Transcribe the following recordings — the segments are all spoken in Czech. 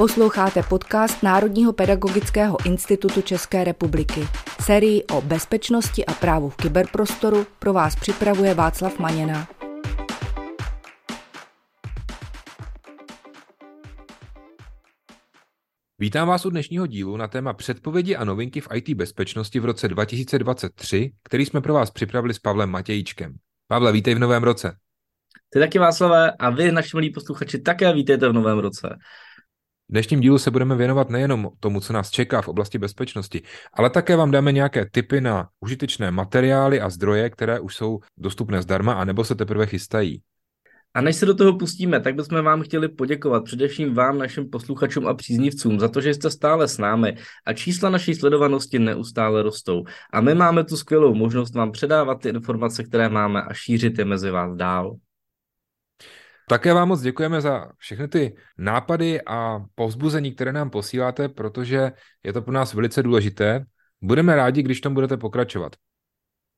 Posloucháte podcast Národního pedagogického institutu České republiky. Sérii o bezpečnosti a právu v kyberprostoru pro vás připravuje Václav Maněna. Vítám vás u dnešního dílu na téma předpovědi a novinky v IT bezpečnosti v roce 2023, který jsme pro vás připravili s Pavlem Matějíčkem. Pavle, vítej v novém roce. Ty taky Václavé a vy, naši milí posluchači, také vítejte v novém roce. V dnešním dílu se budeme věnovat nejenom tomu, co nás čeká v oblasti bezpečnosti, ale také vám dáme nějaké tipy na užitečné materiály a zdroje, které už jsou dostupné zdarma a nebo se teprve chystají. A než se do toho pustíme, tak bychom vám chtěli poděkovat především vám, našim posluchačům a příznivcům, za to, že jste stále s námi a čísla naší sledovanosti neustále rostou. A my máme tu skvělou možnost vám předávat ty informace, které máme a šířit je mezi vás dál. Také vám moc děkujeme za všechny ty nápady a povzbuzení, které nám posíláte, protože je to pro nás velice důležité. Budeme rádi, když tom budete pokračovat.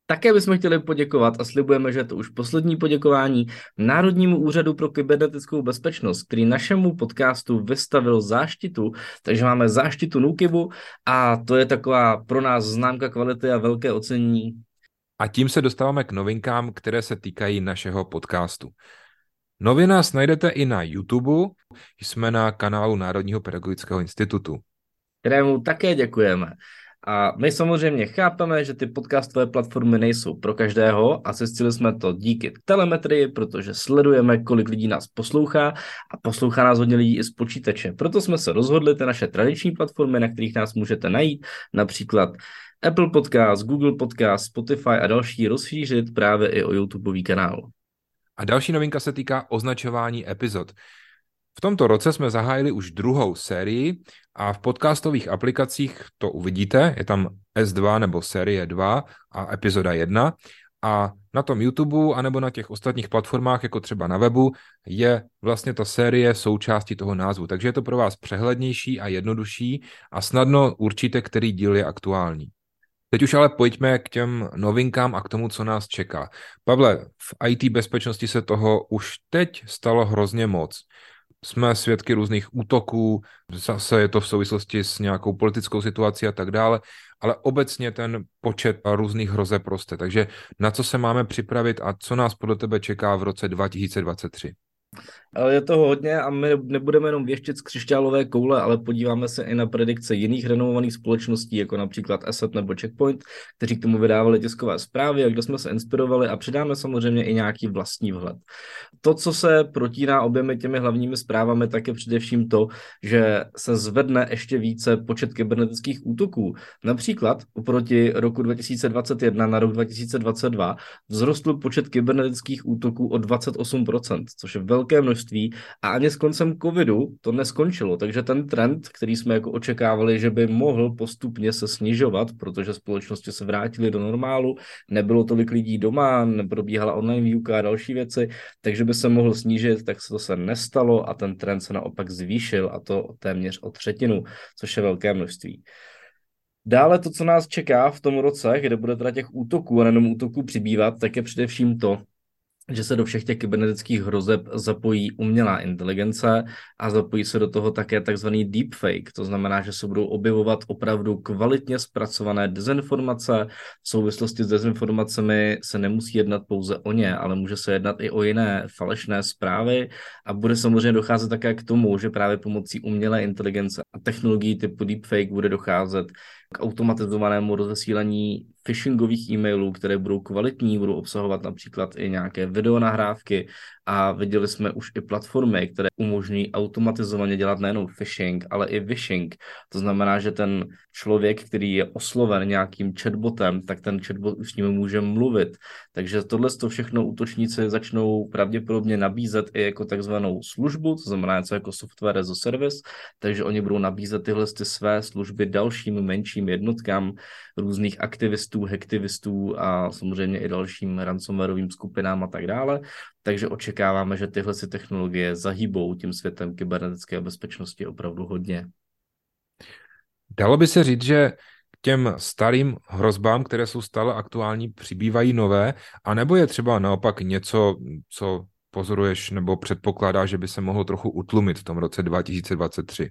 Také bychom chtěli poděkovat a slibujeme, že je to už poslední poděkování Národnímu úřadu pro kybernetickou bezpečnost, který našemu podcastu vystavil záštitu, takže máme záštitu Nukibu a to je taková pro nás známka kvality a velké ocenění. A tím se dostáváme k novinkám, které se týkají našeho podcastu. Nově nás najdete i na YouTube, jsme na kanálu Národního pedagogického institutu. Kterému také děkujeme. A my samozřejmě chápeme, že ty podcastové platformy nejsou pro každého a zjistili jsme to díky telemetrii, protože sledujeme, kolik lidí nás poslouchá a poslouchá nás hodně lidí i z počítače. Proto jsme se rozhodli ty naše tradiční platformy, na kterých nás můžete najít, například Apple Podcast, Google Podcast, Spotify a další rozšířit právě i o YouTubeový kanál. A další novinka se týká označování epizod. V tomto roce jsme zahájili už druhou sérii a v podcastových aplikacích to uvidíte. Je tam S2 nebo série 2 a epizoda 1. A na tom YouTube anebo na těch ostatních platformách, jako třeba na webu, je vlastně ta série součástí toho názvu. Takže je to pro vás přehlednější a jednodušší a snadno určíte, který díl je aktuální. Teď už ale pojďme k těm novinkám a k tomu, co nás čeká. Pavle, v IT bezpečnosti se toho už teď stalo hrozně moc. Jsme svědky různých útoků, zase je to v souvislosti s nějakou politickou situací a tak dále, ale obecně ten počet různých hrozeb roste. Takže na co se máme připravit a co nás podle tebe čeká v roce 2023? Ale je toho hodně a my nebudeme jenom věštět z křišťálové koule, ale podíváme se i na predikce jiných renomovaných společností, jako například Asset nebo Checkpoint, kteří k tomu vydávali tiskové zprávy a kde jsme se inspirovali a přidáme samozřejmě i nějaký vlastní vhled. To, co se protíná oběmi těmi hlavními zprávami, tak je především to, že se zvedne ještě více počet kybernetických útoků. Například oproti roku 2021 na rok 2022 vzrostl počet kybernetických útoků o 28%, což je velké množství a ani s koncem covidu to neskončilo, takže ten trend, který jsme jako očekávali, že by mohl postupně se snižovat, protože společnosti se vrátily do normálu, nebylo tolik lidí doma, neprobíhala online výuka a další věci, takže by se mohl snížit, tak se to se nestalo a ten trend se naopak zvýšil a to téměř o třetinu, což je velké množství. Dále to, co nás čeká v tom roce, kde bude teda těch útoků a nejenom útoků přibývat, tak je především to, že se do všech těch kybernetických hrozeb zapojí umělá inteligence a zapojí se do toho také takzvaný deepfake. To znamená, že se budou objevovat opravdu kvalitně zpracované dezinformace. V souvislosti s dezinformacemi se nemusí jednat pouze o ně, ale může se jednat i o jiné falešné zprávy a bude samozřejmě docházet také k tomu, že právě pomocí umělé inteligence a technologií typu deepfake bude docházet k automatizovanému rozesílení phishingových e-mailů, které budou kvalitní, budou obsahovat například i nějaké videonahrávky a viděli jsme už i platformy, které umožní automatizovaně dělat nejenom phishing, ale i vishing. To znamená, že ten člověk, který je osloven nějakým chatbotem, tak ten chatbot už s ním může mluvit. Takže tohle to všechno útočníci začnou pravděpodobně nabízet i jako takzvanou službu, to znamená něco jako software as a service, takže oni budou nabízet tyhle ty své služby dalším menším jednotkám různých aktivistů, hektivistů a samozřejmě i dalším ransomwareovým skupinám a tak dále. Takže očekáváme, že tyhle si technologie zahýbou tím světem kybernetické bezpečnosti opravdu hodně. Dalo by se říct, že těm starým hrozbám, které jsou stále aktuální, přibývají nové, anebo je třeba naopak něco, co pozoruješ nebo předpokládáš, že by se mohlo trochu utlumit v tom roce 2023?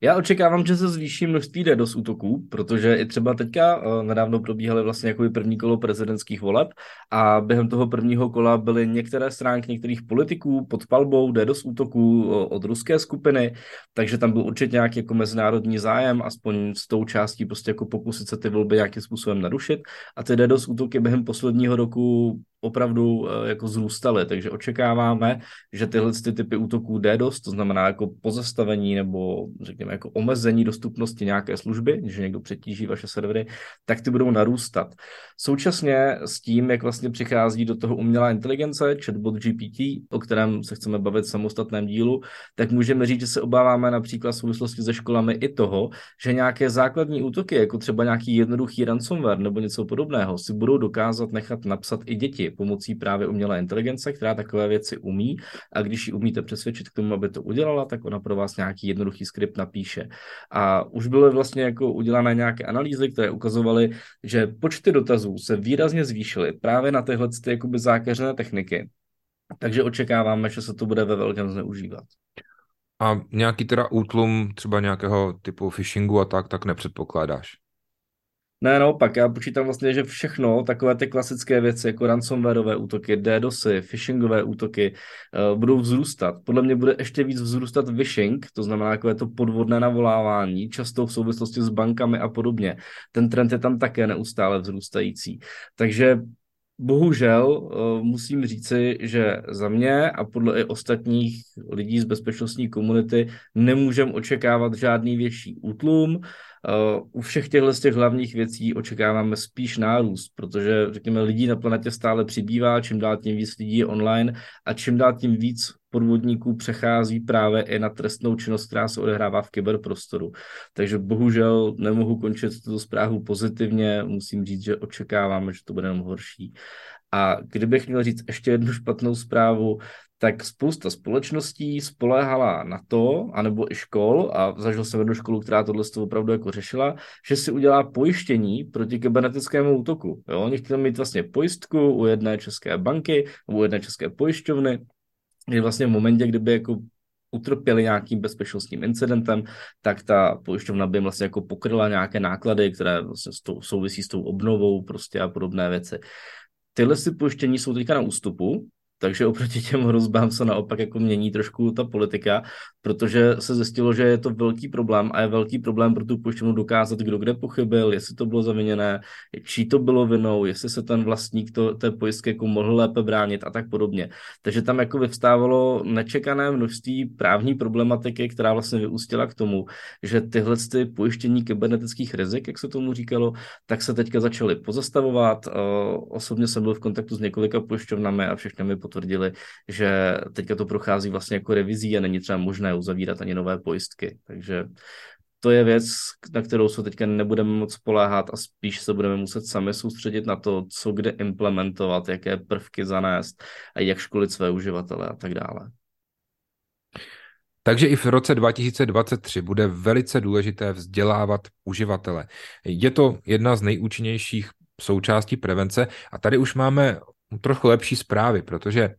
Já očekávám, že se zvýší množství DDoS útoků, protože i třeba teďka uh, nedávno probíhaly vlastně jako první kolo prezidentských voleb a během toho prvního kola byly některé stránky některých politiků pod palbou DDoS útoků uh, od ruské skupiny, takže tam byl určitě nějaký jako mezinárodní zájem, aspoň s tou částí prostě jako pokusit se ty volby nějakým způsobem narušit. A ty DDoS útoky během posledního roku opravdu eh, jako zrůstaly, takže očekáváme, že tyhle ty typy útoků DDoS, to znamená jako pozastavení nebo řekněme jako omezení dostupnosti nějaké služby, že někdo přetíží vaše servery, tak ty budou narůstat. Současně s tím, jak vlastně přichází do toho umělá inteligence, chatbot GPT, o kterém se chceme bavit v samostatném dílu, tak můžeme říct, že se obáváme například v souvislosti se školami i toho, že nějaké základní útoky, jako třeba nějaký jednoduchý ransomware nebo něco podobného, si budou dokázat nechat napsat i děti pomocí právě umělé inteligence, která takové věci umí a když ji umíte přesvědčit k tomu, aby to udělala, tak ona pro vás nějaký jednoduchý skript napíše. A už byly vlastně jako udělané nějaké analýzy, které ukazovaly, že počty dotazů se výrazně zvýšily právě na tyhle ty jakoby zákeřené techniky. Takže očekáváme, že se to bude ve velkém zneužívat. A nějaký teda útlum třeba nějakého typu phishingu a tak, tak nepředpokládáš? Ne, naopak, já počítám vlastně, že všechno, takové ty klasické věci, jako ransomwareové útoky, DDoSy, phishingové útoky, uh, budou vzrůstat. Podle mě bude ještě víc vzrůstat phishing, to znamená takové to podvodné navolávání, často v souvislosti s bankami a podobně. Ten trend je tam také neustále vzrůstající. Takže Bohužel uh, musím říci, že za mě a podle i ostatních lidí z bezpečnostní komunity nemůžeme očekávat žádný větší útlum. Uh, u všech těchto z těch hlavních věcí očekáváme spíš nárůst, protože řekněme lidí na planetě stále přibývá, čím dál tím víc lidí je online a čím dál tím víc podvodníků přechází právě i na trestnou činnost, která se odehrává v kyberprostoru. Takže bohužel nemohu končit tuto zprávu pozitivně, musím říct, že očekáváme, že to bude jenom horší. A kdybych měl říct ještě jednu špatnou zprávu, tak spousta společností spoléhala na to, anebo i škol, a zažil jsem jednu školu, která tohle opravdu jako řešila, že si udělá pojištění proti kybernetickému útoku. Jo? Oni chtěli mít vlastně pojistku u jedné české banky, u jedné české pojišťovny, kdy vlastně v momentě, kdyby jako utrpěli nějakým bezpečnostním incidentem, tak ta pojišťovna by vlastně jako pokryla nějaké náklady, které vlastně souvisí s tou obnovou prostě a podobné věci. Tyhle si pojištění jsou teďka na ústupu, takže oproti těm hrozbám se naopak jako mění trošku ta politika, protože se zjistilo, že je to velký problém a je velký problém pro tu pojišťovnu dokázat, kdo kde pochybil, jestli to bylo zaviněné, čí to bylo vinou, jestli se ten vlastník to, té pojistky jako mohl lépe bránit a tak podobně. Takže tam jako vyvstávalo nečekané množství právní problematiky, která vlastně vyústila k tomu, že tyhle ty pojištění kybernetických rizik, jak se tomu říkalo, tak se teďka začaly pozastavovat. Osobně jsem byl v kontaktu s několika pojišťovnami a všechny mi potvrdili, že teďka to prochází vlastně jako revizí a není třeba možné uzavírat ani nové pojistky. Takže to je věc, na kterou se teďka nebudeme moc poléhat a spíš se budeme muset sami soustředit na to, co kde implementovat, jaké prvky zanést a jak školit své uživatele a tak dále. Takže i v roce 2023 bude velice důležité vzdělávat uživatele. Je to jedna z nejúčinnějších součástí prevence a tady už máme trochu lepší zprávy, protože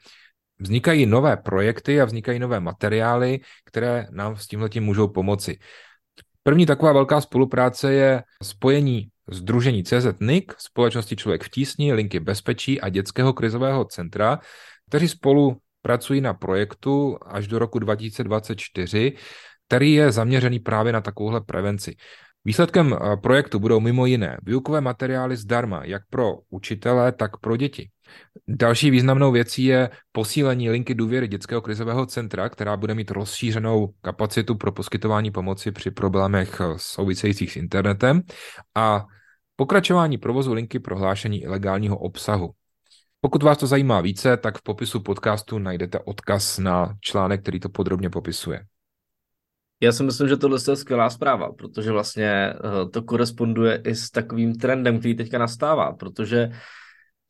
vznikají nové projekty a vznikají nové materiály, které nám s tímhletím můžou pomoci. První taková velká spolupráce je spojení Združení CZ NIC, společnosti Člověk v tísni, linky bezpečí a dětského krizového centra, kteří spolu pracují na projektu až do roku 2024, který je zaměřený právě na takovouhle prevenci. Výsledkem eh, projektu budou mimo jiné výukové materiály zdarma, jak pro učitele, tak pro děti. Další významnou věcí je posílení linky důvěry dětského krizového centra, která bude mít rozšířenou kapacitu pro poskytování pomoci při problémech eh, souvisejících s internetem a pokračování provozu linky pro hlášení ilegálního obsahu. Pokud vás to zajímá více, tak v popisu podcastu najdete odkaz na článek, který to podrobně popisuje. Já si myslím, že tohle je skvělá zpráva, protože vlastně eh, to koresponduje i s takovým trendem, který teďka nastává, protože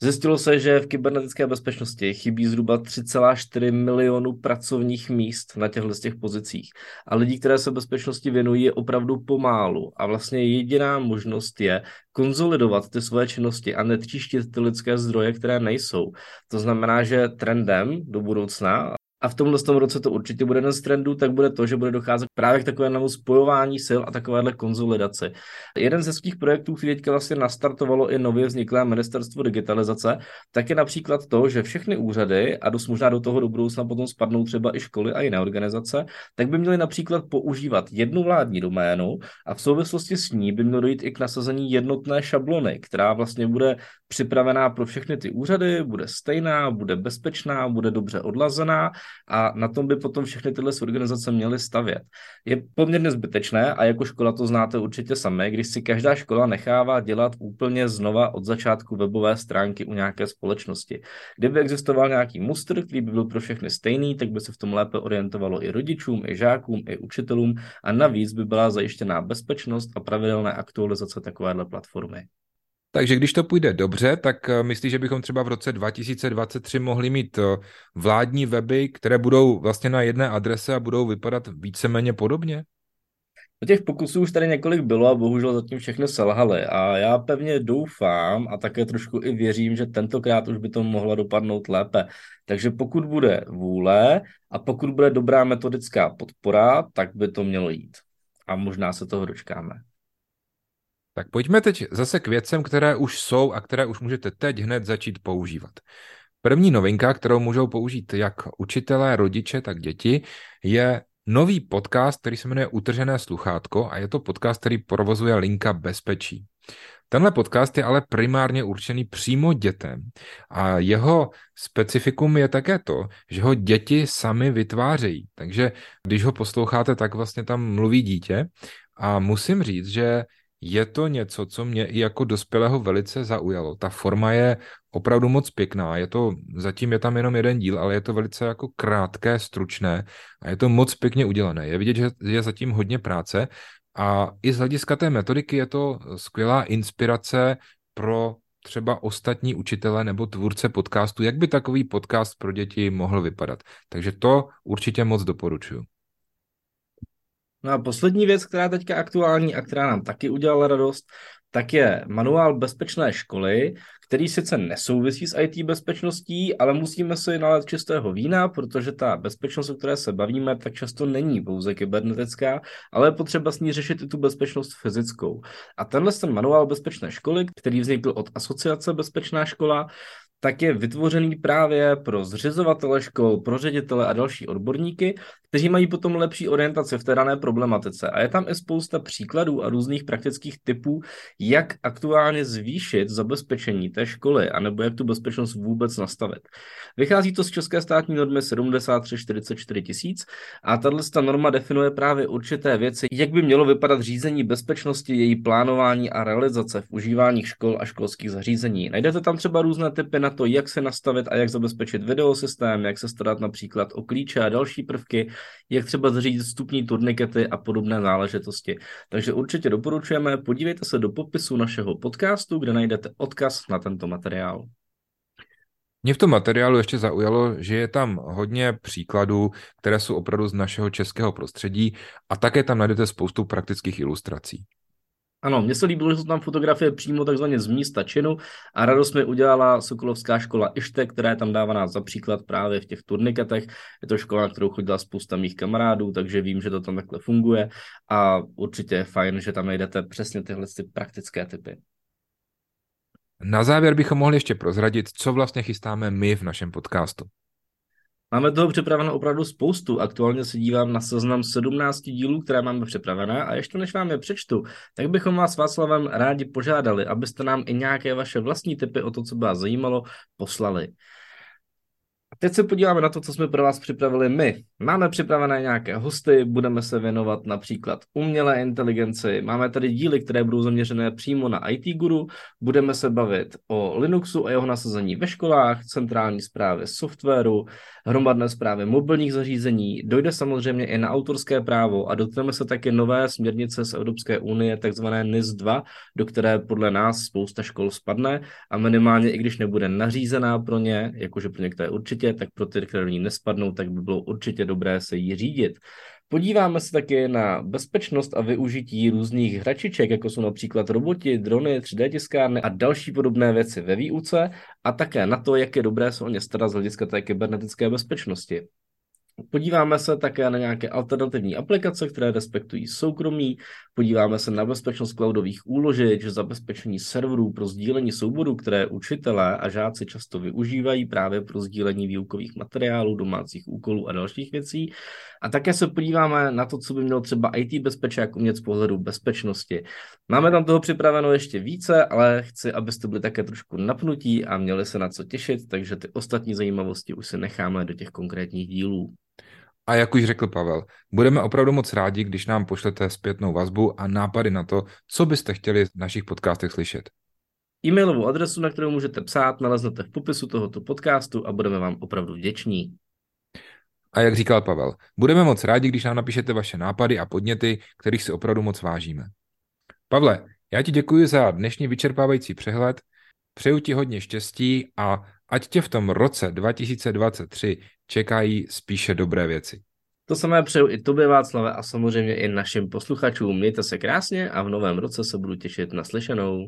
Zjistilo se, že v kybernetické bezpečnosti chybí zhruba 3,4 milionu pracovních míst na těchto z těch pozicích. A lidí, které se bezpečnosti věnují, je opravdu pomálu. A vlastně jediná možnost je konzolidovat ty svoje činnosti a netříštit ty lidské zdroje, které nejsou. To znamená, že trendem do budoucna a v tomhle tom roce to určitě bude jeden z trendů, tak bude to, že bude docházet právě k takovému spojování sil a takovéhle konzolidaci. Jeden ze svých projektů, který teďka vlastně nastartovalo i nově vzniklé ministerstvo digitalizace, tak je například to, že všechny úřady, a dost možná do toho do budoucna potom spadnou třeba i školy a jiné organizace, tak by měly například používat jednu vládní doménu a v souvislosti s ní by mělo dojít i k nasazení jednotné šablony, která vlastně bude připravená pro všechny ty úřady, bude stejná, bude bezpečná, bude dobře odlazená a na tom by potom všechny tyhle organizace měly stavět. Je poměrně zbytečné a jako škola to znáte určitě samé, když si každá škola nechává dělat úplně znova od začátku webové stránky u nějaké společnosti. Kdyby existoval nějaký muster, který by byl pro všechny stejný, tak by se v tom lépe orientovalo i rodičům, i žákům, i učitelům a navíc by byla zajištěná bezpečnost a pravidelné aktualizace takovéhle platformy. Takže když to půjde dobře, tak eh, myslíš, že bychom třeba v roce 2023 mohli mít eh, vládní weby, které budou vlastně na jedné adrese a budou vypadat víceméně podobně? No těch pokusů už tady několik bylo a bohužel zatím všechny selhaly. A já pevně doufám a také trošku i věřím, že tentokrát už by to mohlo dopadnout lépe. Takže pokud bude vůle a pokud bude dobrá metodická podpora, tak by to mělo jít. A možná se toho dočkáme. Tak pojďme teď zase k věcem, které už jsou a které už můžete teď hned začít používat. První novinka, kterou můžou použít jak učitelé, rodiče, tak děti, je nový podcast, který se jmenuje Utržené sluchátko a je to podcast, který provozuje Linka Bezpečí. Tenhle podcast je ale primárně určený přímo dětem a jeho specifikum je také to, že ho děti sami vytvářejí. Takže když ho posloucháte, tak vlastně tam mluví dítě a musím říct, že je to něco, co mě i jako dospělého velice zaujalo. Ta forma je opravdu moc pěkná. Je to, zatím je tam jenom jeden díl, ale je to velice jako krátké, stručné a je to moc pěkně udělané. Je vidět, že je zatím hodně práce a i z hlediska té metodiky je to skvělá inspirace pro třeba ostatní učitele nebo tvůrce podcastu, jak by takový podcast pro děti mohl vypadat. Takže to určitě moc doporučuji. No a poslední věc, která teďka aktuální a která nám taky udělala radost, tak je manuál bezpečné školy, který sice nesouvisí s IT bezpečností, ale musíme si nalet čistého vína, protože ta bezpečnost, o které se bavíme, tak často není pouze kybernetická, ale je potřeba s ní řešit i tu bezpečnost fyzickou. A tenhle ten manuál bezpečné školy, který vznikl od Asociace Bezpečná škola, tak je vytvořený právě pro zřizovatele škol, pro ředitele a další odborníky, kteří mají potom lepší orientaci v té dané problematice. A je tam i spousta příkladů a různých praktických typů, jak aktuálně zvýšit zabezpečení té školy, anebo jak tu bezpečnost vůbec nastavit. Vychází to z české státní normy 7344 tisíc a tato norma definuje právě určité věci, jak by mělo vypadat řízení bezpečnosti, její plánování a realizace v užívání škol a školských zařízení. Najdete tam třeba různé typy na to, jak se nastavit a jak zabezpečit videosystém, jak se starat například o klíče a další prvky, jak třeba zařídit vstupní turnikety a podobné záležitosti. Takže určitě doporučujeme, podívejte se do popisu našeho podcastu, kde najdete odkaz na tento materiál. Mě v tom materiálu ještě zaujalo, že je tam hodně příkladů, které jsou opravdu z našeho českého prostředí a také tam najdete spoustu praktických ilustrací. Ano, mně se líbilo, že jsou tam fotografie přímo takzvaně z místa činu a radost mi udělala Sokolovská škola Ište, která je tam dávaná za příklad právě v těch turniketech. Je to škola, na kterou chodila spousta mých kamarádů, takže vím, že to tam takhle funguje a určitě je fajn, že tam najdete přesně tyhle ty praktické typy. Na závěr bychom mohli ještě prozradit, co vlastně chystáme my v našem podcastu. Máme toho připraveno opravdu spoustu. Aktuálně se dívám na seznam 17 dílů, které máme připravené a ještě než vám je přečtu, tak bychom vás Václavem rádi požádali, abyste nám i nějaké vaše vlastní typy o to, co by vás zajímalo, poslali. Teď se podíváme na to, co jsme pro vás připravili my. Máme připravené nějaké hosty, budeme se věnovat například umělé inteligenci, máme tady díly, které budou zaměřené přímo na IT guru, budeme se bavit o Linuxu a jeho nasazení ve školách, centrální zprávy softwaru, hromadné zprávy mobilních zařízení, dojde samozřejmě i na autorské právo a dotkneme se také nové směrnice z Evropské unie, takzvané NIS 2, do které podle nás spousta škol spadne a minimálně i když nebude nařízená pro ně, jakože pro některé určitě, tak pro ty, které do ní nespadnou, tak by bylo určitě dobré se jí řídit. Podíváme se také na bezpečnost a využití různých hračiček, jako jsou například roboti, drony, 3D tiskárny a další podobné věci ve výuce a také na to, jak je dobré se o ně starat z hlediska té kybernetické bezpečnosti. Podíváme se také na nějaké alternativní aplikace, které respektují soukromí, podíváme se na bezpečnost cloudových úložišť, zabezpečení serverů pro sdílení souborů, které učitelé a žáci často využívají právě pro sdílení výukových materiálů, domácích úkolů a dalších věcí. A také se podíváme na to, co by měl třeba IT bezpečák umět z pohledu bezpečnosti. Máme tam toho připraveno ještě více, ale chci, abyste byli také trošku napnutí a měli se na co těšit, takže ty ostatní zajímavosti už si necháme do těch konkrétních dílů. A jak už řekl Pavel, budeme opravdu moc rádi, když nám pošlete zpětnou vazbu a nápady na to, co byste chtěli v našich podcastech slyšet. E-mailovou adresu, na kterou můžete psát, naleznete v popisu tohoto podcastu a budeme vám opravdu vděční. A jak říkal Pavel, budeme moc rádi, když nám napíšete vaše nápady a podněty, kterých si opravdu moc vážíme. Pavle, já ti děkuji za dnešní vyčerpávající přehled, přeju ti hodně štěstí a ať tě v tom roce 2023 čekají spíše dobré věci. To samé přeju i tobě, Václave, a samozřejmě i našim posluchačům. Mějte se krásně a v novém roce se budu těšit na slyšenou.